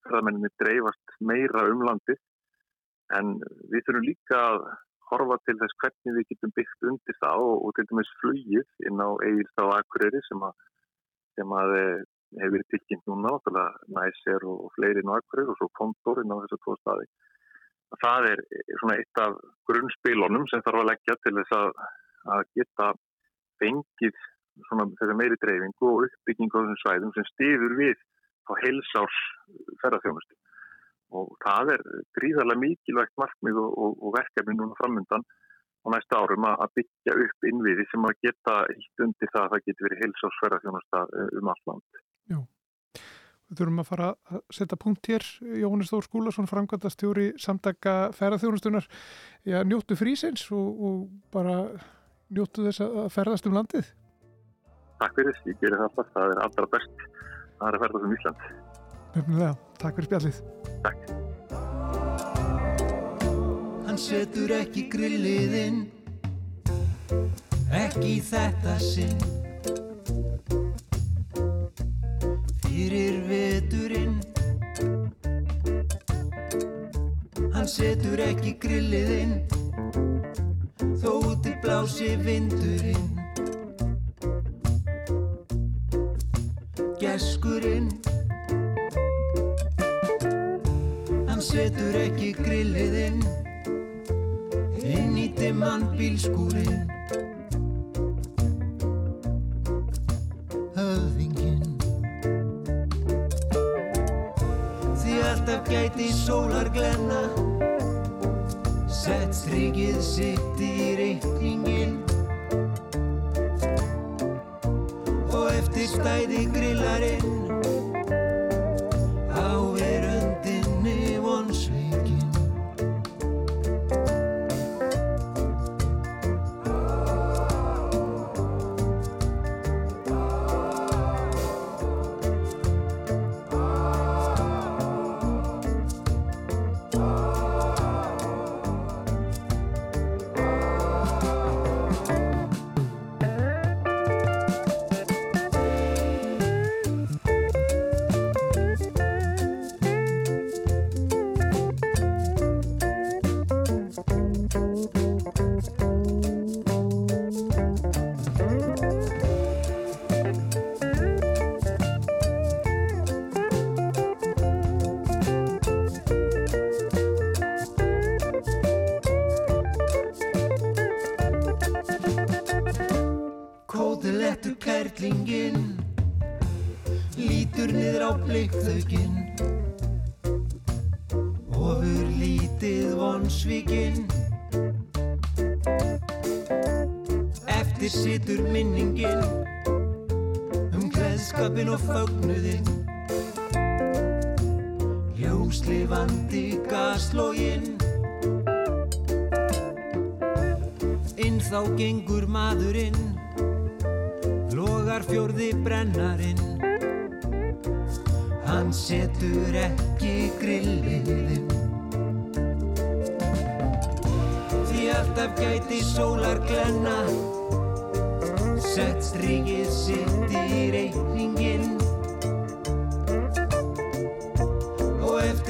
ferðamenninni dreifast meira um landið en við þurfum líka að horfa til þess hvernig við getum byggt undir það og, og til dæmis flugið inn á Egilstá Akureyri sem að, sem að eh, hefur verið tilkynnt núna næser og, og fleiri inn á Akureyri og svo kontor inn á þessu tvo staði. Það er svona eitt af grunnspilunum sem þarf að leggja til þess að, að geta fengið þessi meiri dreifingu og uppbyggingu á þessum svæðum sem stýður við á heilsárs ferðarþjónustu og það er gríðarlega mikilvægt markmið og, og, og verkefni núna framöndan á næsta árum að byggja upp innviði sem að geta hitt undir það að það getur verið heilsásferðarþjónasta eh, um allt land.
Já, Við þurfum að fara að setja punkt hér. Jóhannes Þór Skúlason, framkvæmtastjóri samtaka ferðarþjónustunar. Já, njóttu frísins og, og bara njóttu þess að ferðast um landið.
Takk fyrir, ég gerir það alltaf. Það er allra best að er að ferðast um Ísland.
Mjöfnilega, takk fyrir spjallið.
Takk.
Hann setur ekki grilliðinn, ekki þetta sinn. fyrir veturinn Hann setur ekki grilliðinn þó út í blási vindurinn. Geskurinn Hann setur ekki grilliðinn inn í dimman bílskúrin gæti sólar glenna Sett strikið sitt í reikningin Og eftir stæði grillarinn
húslifandi gaslógin Inn þá gengur maðurinn Logar
fjörði brennarinn. Hann setur ekki grilliðinn Því alltaf gæti sólar glenna. Sett strikið sitt í reyningin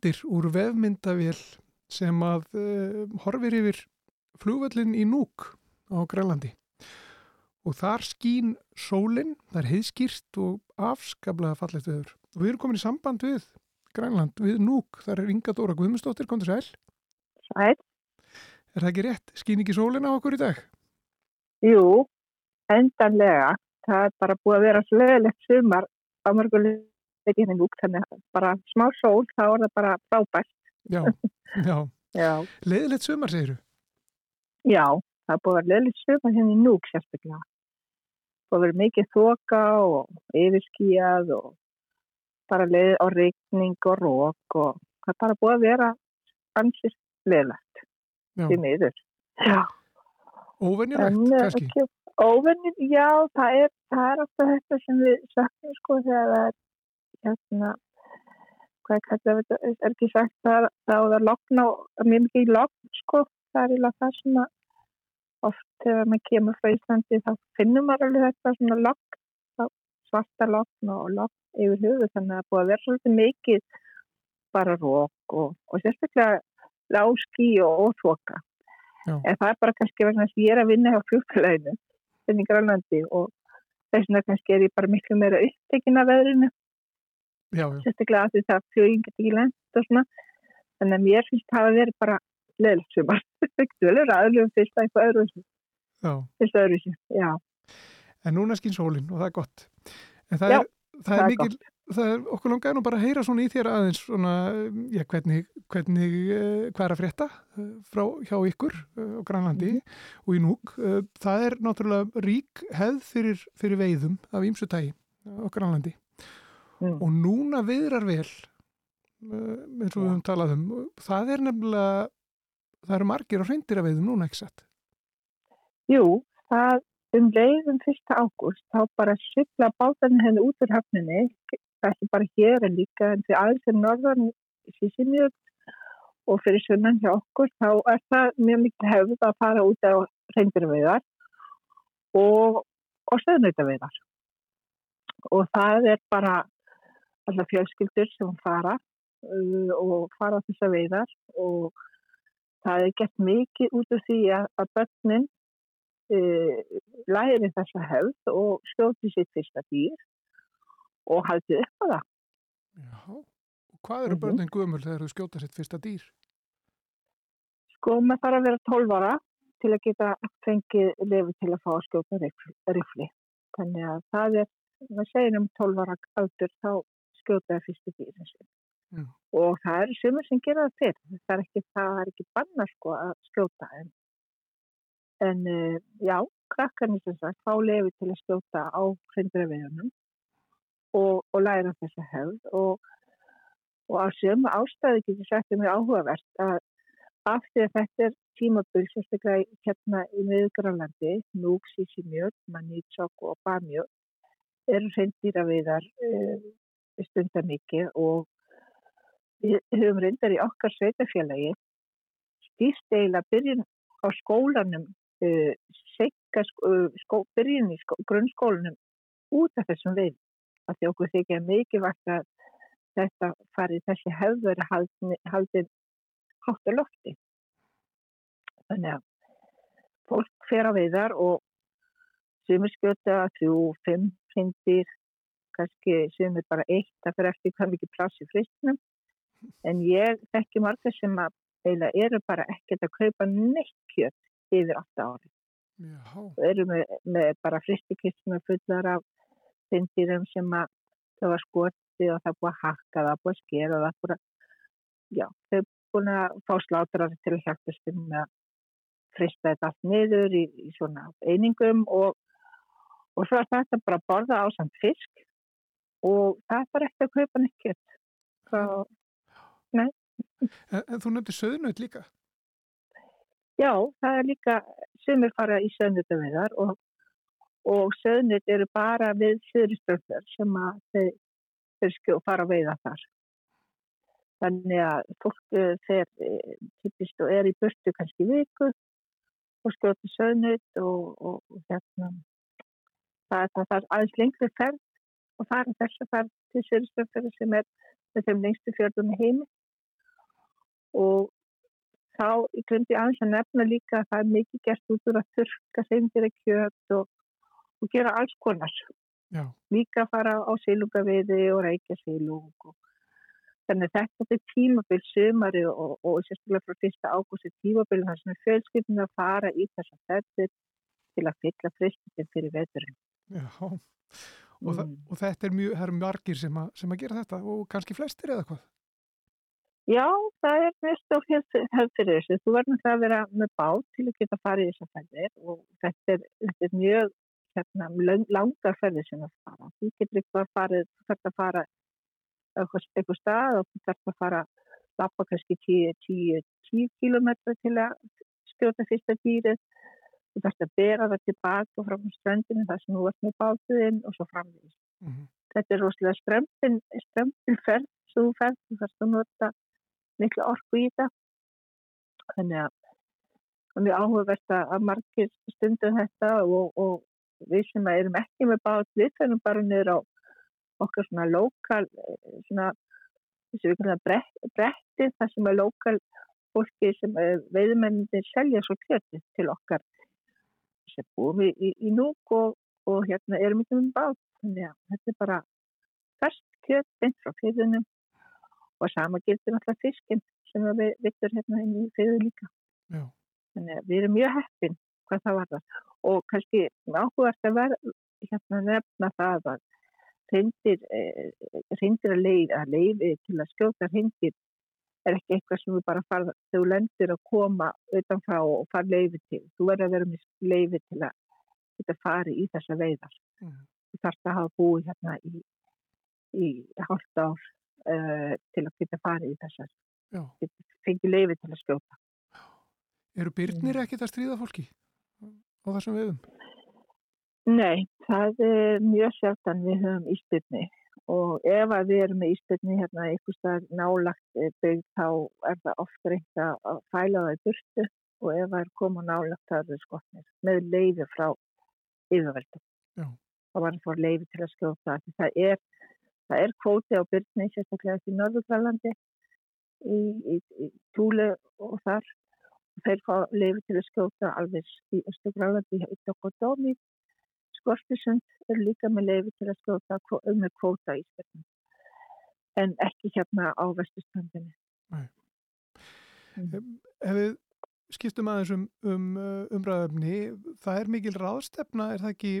myndir úr vefmyndavél sem að uh, horfir yfir flugvöllin í Núk á Grænlandi. Og þar skín sólinn, það er heiðskýrt og afskaplega fallegt viður og við erum komin í samband við Grænland, við Núk, þar er Inga Dóra Guðmundsdóttir, kom til sæl.
Sæl.
Er það ekki rétt? Skín ekki sólinn á okkur í dag?
Jú, endanlega. Það er bara búið að vera sleðilegt sumar á mörguleg ekki henni lúk, þannig að bara smá sól, þá er það bara frábært.
Já, já.
já.
Leðilegt sömar, segir þú?
Já, það er búið að vera leðilegt sömar henni í núk sérstaklega. Búið að vera mikið þoka og yfirskíjað og bara leðið á regning og rók og það er bara búið að vera ansist leðilegt í miður. Já.
Óvenjulegt, kannski?
Óvinnir, já, það er, það er alltaf þetta sem við söknum sko þegar það er hérna, hvað kallar þetta, er ekki sagt það, það er lokn og mjög mikið lokn sko, það er ílega það sem að oft þegar maður kemur frá Íslandi þá finnum maður alveg þetta svona lokn, svarta lokn og lokn yfir hugðu þannig að það búið að vera svolítið mikið bara rók og, og sérstaklega láski og, þoka. En það er bara kannski vegna að ég er að vinna hjá fljóklæðinu í Grænlandi og þess vegna kannski er ég bara miklu meira upptekinn af veðrinu sérstaklega að því það fljóðing getur ekki lent og svona. Þannig að mér finnst það að vera bara leðilegt sumar. Það er aðlugum fyrst að eitthvað öðru fyrst öðru já.
En núna skinn sólinn og það er gott. En það já, er, það er, er mikil gott. það er okkur langar nú bara að heyra svona í þér aðeins svona, já, hvernig, hvernig uh, hvað er að frétta uh, frá hjá ykkur uh, á Grænlandi mm -hmm. og í núk. Það er náttúrulega rík hefð fyrir, fyrir veiðum af ímsutægi á Grænlandi mm. og núna viðrar vel eins og við höfum talað um það er nefnilega það eru margir á hreindir að veiðum núna ekki sett
Jú, það um leiðum 1. ágúst þá bara sykla bátarni henni út úr höfninni ekki bara hér en líka en því aðeins er norðan sísinniðut og fyrir sunnan hjá okkur þá er það mjög mikið hefð að fara út á reyndirveiðar og, og stöðnöytaveiðar og það er bara alltaf fjölskyldur sem fara uh, og fara á þessa veiðar og það er gett mikið út af því að, að börnin uh, læri þessa hefð og skjóti sitt fyrsta dýr og haldið upp á það.
Já, og hvað eru mhm. börnin mm -hmm. gömul þegar þú skjóta sitt fyrsta dýr?
Sko, maður þarf að vera 12 ára til að geta fengið lefi til að fá að skjóta rifli. Þannig að það er, maður segir um 12 ára aldur, þá skjóta það fyrstu dýr þessu. Mm. Og það eru sumur sem gera það fyrr. Það er ekki, það er ekki banna sko að skjóta en, en uh, já, krakkarnir sem sagt fá lefi til að skjóta á hrendravegunum og, og læra þessa hefð og, og á sömu ástæði getur um því áhugavert að af því að þetta er tímabull sérstaklega hérna í miðugrálandi Núk, Sísimjöld, Manítsok og Bamjöld eru reyndýra viðar uh, stundar mikið og við höfum reyndar í okkar sveitafélagi stýst eila byrjun á skólanum uh, segga sko, sko, byrjun í sko, grunnskólanum út af þessum veið að því okkur þykja mikið vart að þetta farið þessi hefður haldin hátt á lofti. Þannig að fólk fer á veiðar og sumir skjóta þrjú, fimm hrindir, kannski sumir bara eitt, það fyrir eftir hvað mikið pláss í fristnum. En ég þekki marga sem að eila eru bara ekkert að kaupa neitt kjött yfir 8 ári. Það eru með, með bara fristikistuna fullar af þindýrum sem að það var skotið og það búið að hakka það búið að skera það búið að já, þau búið að fá slátrar til að hjálpast um að frista þetta allt niður í, í svona einingum og, og svo er þetta bara að borða á samt fisk og það er bara ekkert að kaupa nekkert svo, nei
En, en þú nefndi söðnöð líka?
Já, það er líka sumir fara í söðnöðaveðar og og söðnit eru bara við syðuristöfnur sem að þeir, þeir skjó fara að veiða þar. Þannig að fólk þeir eh, typist og er í burtu kannski viku og skjóti söðnit og, og, og hérna það er, það er aðeins lengri ferð og það er þess að ferð til syðuristöfnur sem er með þeim lengstu fjörðunni heimi og þá í grundi aðeins að nefna líka að það er mikið gert út úr að þurka segndir að kjöt og og gera alls konar. Já. Líka fara á sílungaviði og reykja sílung. Og... Þannig að þetta er tímabill sömari og, og sérstaklega frá fyrsta ágústi tímabill þar sem er fjölskyldin að fara í þess að þetta til að fylla fristin fyrir veturinn.
Já, og, mm. og þetta er mjög, það eru margir sem, sem að gera þetta og kannski flestir eða hvað?
Já, það er mest á hefð fyrir þessu. Þú verður það að vera með bát til að geta farið í þess að fæðir og þetta er, þetta er mjög hérna, langar ferðir sem að fara. Þú getur eitthvað að fara, þú þarf að fara eitthvað stað og þú þarf að fara lappa kannski 10 km til að skjóta fyrsta dýrið þú þarfst að bera það tilbaka frá strandinu þar sem þú ert með bátuðinn og svo framvegis. Mm -hmm. Þetta er rosalega strömpin, strömpinferð, svo þú ferð, þú þarfst að nota miklu orku í það. Þannig að það er mjög áhugavert að margir stundum þetta og, og við sem erum ekki með bát, við fennum bara niður á okkar svona lokal, eh, svona þessu við kannar bretti, það sem er lokal fólki sem veiðmennin selja svo kjöti til okkar sem búum við í, í núk og, og hérna erum við um bát. Þannig að þetta er bara færst kjöt eins frá fyrðunum og sama gildir náttúrulega fiskin sem við vittur hérna inn í fyrðu líka. Já. þannig að við erum mjög heppin hvað það var það og kannski áhugast að vera hérna nefna það að reyndir eh, að leið að leiði til að skjóta reyndir er ekki eitthvað sem við bara þegar þú lendir að koma utanfrá og fara leiði til. Þú verður að vera með leiði til að þetta fari í þessa veiðar. Mm. Þú þarfst að hafa búið hérna í, í hálft ár uh, til að geta farið í þessar. Þetta fengi leiði til að skjóta.
Eru byrnir mm. ekkit að stríða fólki á þessum veiðum?
Nei, það er mjög sjaldan við höfum ístyrni og ef að við erum með ístöðni hérna eitthvað stað nálagt eh, bygg þá er það ofta reynd að fæla það í burtu. Og ef það er koma nálagt það eru skotnir með leiði frá yfirveldum. Það var að fóra leiði til að skjóta það. Er, það er kvóti á byrjni sérstaklega í Norðurgrælandi í, í, í Túle og þar. Þeir fá leiði til að skjóta alveg í Östugrælandi í Tokkodómi Skortisund er líka með leiði til að skjóta um með kvóta í spilnum en ekki hérna á vestustöndinni.
Mm. Ef við skiptum aðeins um, um uh, umræðöfni, það er mikil ráðstefna, er það ekki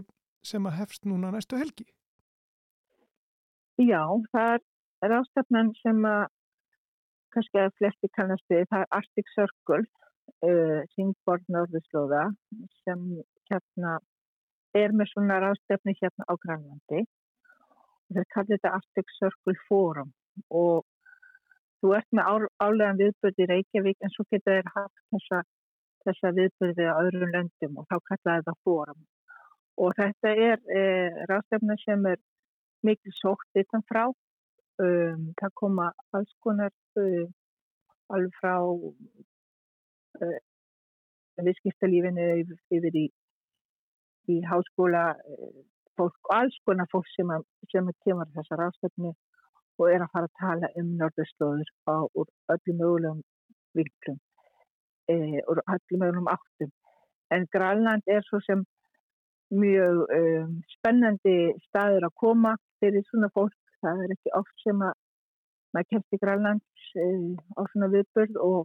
sem að hefst núna næstu helgi?
Já, það er ráðstefnan sem að kannski að flesti kannast við, það er Arctic Circle, uh, Singborg Norðurslóða sem hérna er með svona ráðstefni hérna á Grænlandi. Og það kallir þetta Arctic Circle Forum og þú ert með álegan viðbörði í Reykjavík en svo getur þér haft þessa, þessa viðbörði á öðrum löndum og þá kallar þetta Forum. Og þetta er e, ráðstefna sem er mikil sótt yttan frá. Um, það koma alls konar um, alveg frá um, viðskiptalífinu yfir, yfir í í háskóla eh, fólk og alls konar fólk sem, að, sem að kemur þessar ástöfni og er að fara að tala um norðurslóður á öllum mögulegum vinklum e, og öllum mögulegum áttum. En Grænland er svo sem mjög um, spennandi staður að koma fyrir svona fólk. Það er ekki oft sem að maður kemst í Grænland e, á svona viðbörð og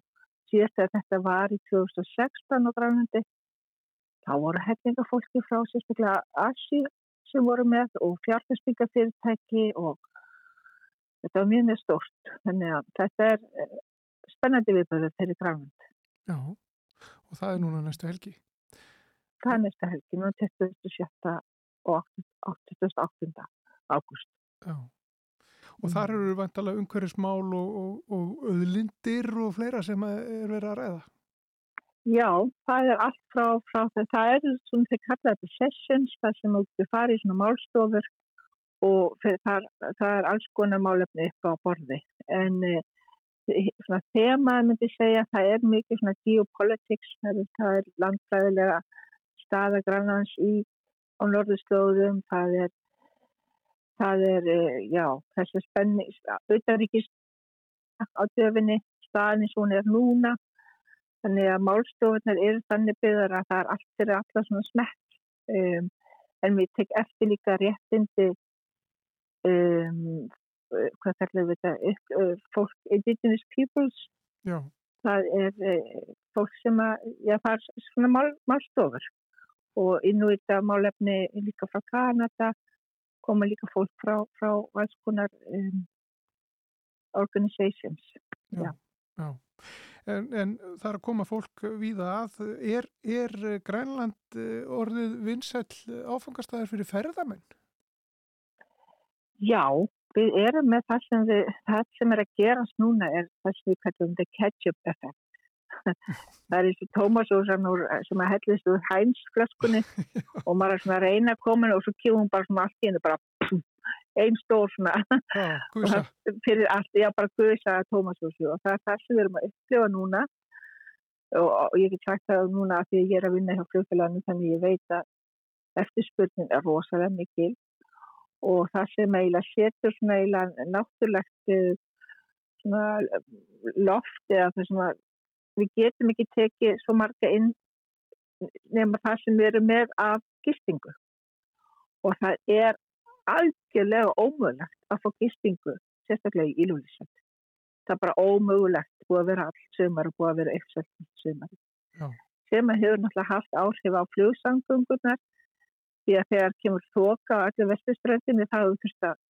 síðast að þetta var í 2016 á Grænlandi þá voru hefningafólki frá sérstaklega Asi sem voru með og fjárfæsbyggafyrirtæki og þetta var mjög mjög stort þannig að þetta er eh, spennandi viðböður þeirri græmund
Já, og það er núna næstu helgi
Það er næstu helgi, núna 27. og 88. ágúst
Já Og þar eru vantalega umhverjusmál og, og, og öðlindir og fleira sem er verið að ræða
Já, það er allt frá, frá það. Það er svona þegar kallaði þetta sessions, það sem þú farið í svona málstofur og það, það er alls konar málefni upp á borði. En eh, svona þemað myndi segja það er mikið svona geopolitics, það er, það er landfræðilega staðagrannans í á norðurslóðum, það er, það er, eh, já, þessi spenning, auðvaríkist á döfinni, staðin eins og hún er núna Þannig að málstofunar eru þannig byggðar að það er allt fyrir alla svona smett um, en við tek eftir líka réttindi um, hvað þarfum við þetta uh, fólk, indigenous peoples.
Já.
það er uh, fólk sem að, já það er svona mál, málstofur. Og inn úr þetta málefni líka frá Kanada koma líka fólk frá, frá alls konar um, organizations.
Já, já en, en það er að koma fólk víða að. Er, er Grænland eh, orðið vinsæl áfangastæðar fyrir ferðamenn?
Já, við erum með það sem, við, það sem er að gerast núna er það sem við kallum the catch-up effect. það er og tómasósan sem að hellist úr hænsflöskunni og maður er svona að reyna að koma og svo kemur hún bara svona allt í hennu bara einn stór svona
já,
fyrir allt, já bara guðsa tómasósu og það er það sem við erum að upplifa núna. Og, og ég get sagt það núna að því að ég er að vinna hjá fljóðfélaginu þannig ég veit að eftirspurnin er rosalega mikil. Og það sem eiginlega setur svona eiginlega náttúrulegt eh, svona loft eða það sem að við getum ekki tekið svo marga inn nema það sem við erum með af gistingu. Og það er algjörlega ómögulegt að fá gistingu sérstaklega í ílúlisett það er bara ómögulegt búið að vera allt sömur og búið að vera uppsvöldin sömur að hefur náttúrulega haft áhrif á fljóðsangungurnar því að þegar kemur þoka á allir vestuströndinni þá hefur að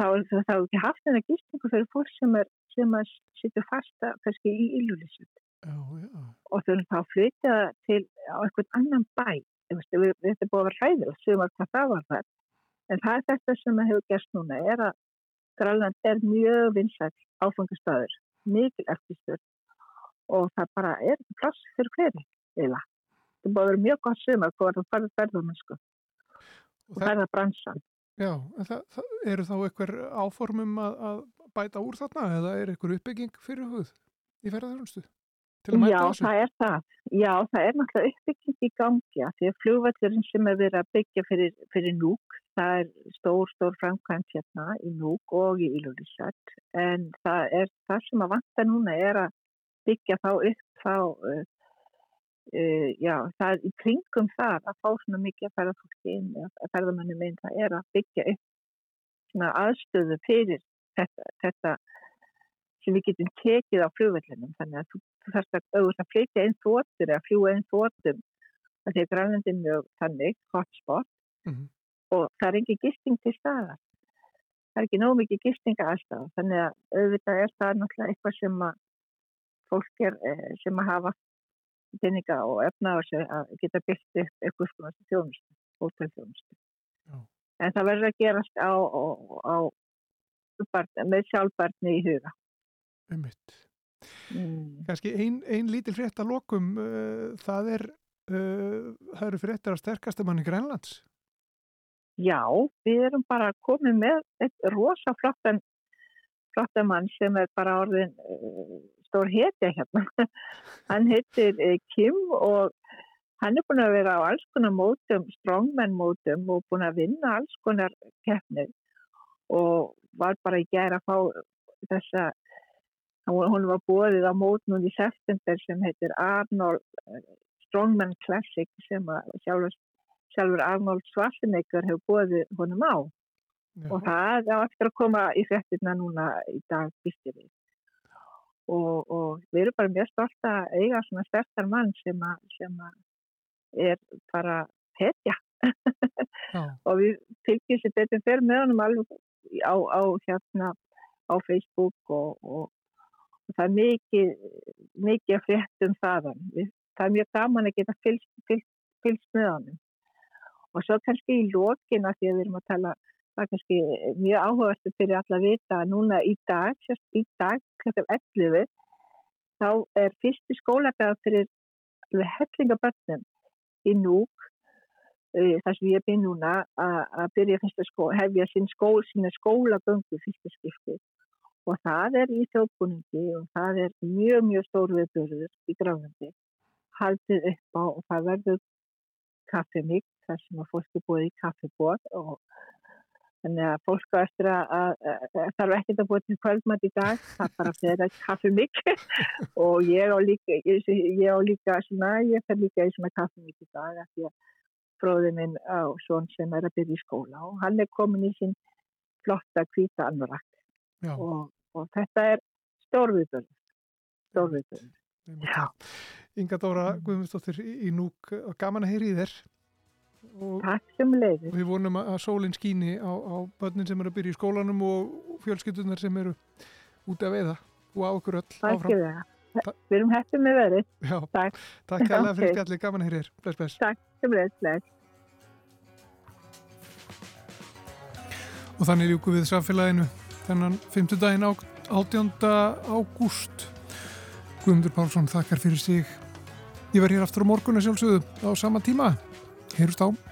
hefur ekki haft þennan gistingu fyrir fólk sem er sem að sitja fasta kannski í ílúlisett og þau þá flytja til á einhvern annan bæ. Þetta er búið að vera hræðilegt sem að það var það en það er þetta sem hefur gerst núna er að Grænland er mjög vinsæl áfangastæður mikil eftirstöð og það bara er plass fyrir hverju eila það búið að vera mjög gott sem að það farið ferðarmennsku og það er það bransan
Já, það, það eru þá einhver áformum að, að bæta úr þarna eða er einhver uppbygging fyrir hugð í ferðarþjónustu?
Já, það er það. Já, það er náttúrulega uppbygging í gangi að því að fljóvallurinn sem er verið að byggja fyrir, fyrir núk, það er stór, stór framkvæmt hérna í núk og í Ílúlisat en það er það sem að vanta núna er að byggja þá upp þá, uh, uh, já, það er í kringum það að fá svona mikið að ferðarfólki inn, að ferðarmannum inn, það er að byggja upp svona aðstöðu fyrir þetta, þetta sem við getum tekið á fljóðvellinum þannig að þú, þú þarfst að auðvitað að flytja einn þóttur eða fljúa einn þóttum því að grænlandin mjög þannig hotspot mm -hmm. og það er ekki gisting til staðar. Það er ekki nóg mikið gistinga alltaf þannig að auðvitað er það náttúrulega eitthvað sem að fólk er eh, sem að hafa peninga og efna á sig að geta byrkt upp eitthvað svona þjónustu, hótelþjónustu. En það verður að gerast á, á, á með sjálfbarni í huga
Ummitt. Mm. Kanski einn ein lítil frétt að lokum, uh, það er, uh, það eru fréttar af sterkastamann í Grænlands.
Já, við erum bara komið með eitt rosa flottan, flottan mann sem er bara orðin uh, stór hetja hérna. hann heitir uh, Kim og hann er búin að vera á alls konar mótum, strongman mótum og búin að vinna alls konar keppnið og var bara í gæra að fá þessa hún var bóðið á mótnum í september sem heitir Arnold eh, Strongman Classic sem sjálfur, sjálfur Arnold Schwarzenegger hefur bóðið honum á. Já. og það er eftir að koma í frettina núna í dag býstir við. Og, og við erum bara mjög stolt að eiga svona sterkar mann sem að, sem að er bara hetja. Og við fylgjum sér betur fyrir með honum alveg á, á hérna á Facebook og, og það er mikið, mikið að fréttum þaðan. Það er mjög gaman að geta fylgst, fylgst, fylgst með honum. Og svo kannski í lókina því að við erum að tala, það er kannski mjög áhugastu fyrir alla að vita að núna í dag, sérst í dag, kl. 11, þá er fyrsti skólabæða fyrir hellingabönnum í núk, þar sem ég er byrð núna að byrja skóla, hefja sín skóla, sína skólagöngu fyrsta skiptið og það er í þjóðbúningi og það er mjög, mjög stór viðbjörður í Gránlandi haldið upp á og það verður kaffemík þar sem að fólk er búið í kaffebót og þannig að fólk á eftir að, að, að þarf ekkert að búið til kvöldmatt í dag. Það bara fyrir að kaffemík og ég á líka ég, ég á líka svona, ég fer líka í svona kaffemík í dag af því að bróðið minn á svon sem er að byrja í skóla og hann er komin í sín flotta kvíta anrak og og þetta er stórviðbjörn stórviðbjörn
Inga Dóra mm. Guðmundsdóttir í núk gaman að heyri í þér.
Og Takk sem leiðir
og við vonum að sólinn skýni á, á börnin sem eru að byrja í skólanum og fjölskyldunar sem eru úti að veiða og á okkur öll
áfram. Takk Við erum hættið með verið
Takk. Takk kærlega fyrir skallið, gaman að heyri þér. Bless, bless.
Takk sem leiðir, bless.
Og þannig ljúku við samfélaginu þennan 5. daginn 18. ágúst Guðmundur Pálsson þakkar fyrir sig. Ég verð hér aftur á morgun að sjálfsögðu á sama tíma. Heyrust á.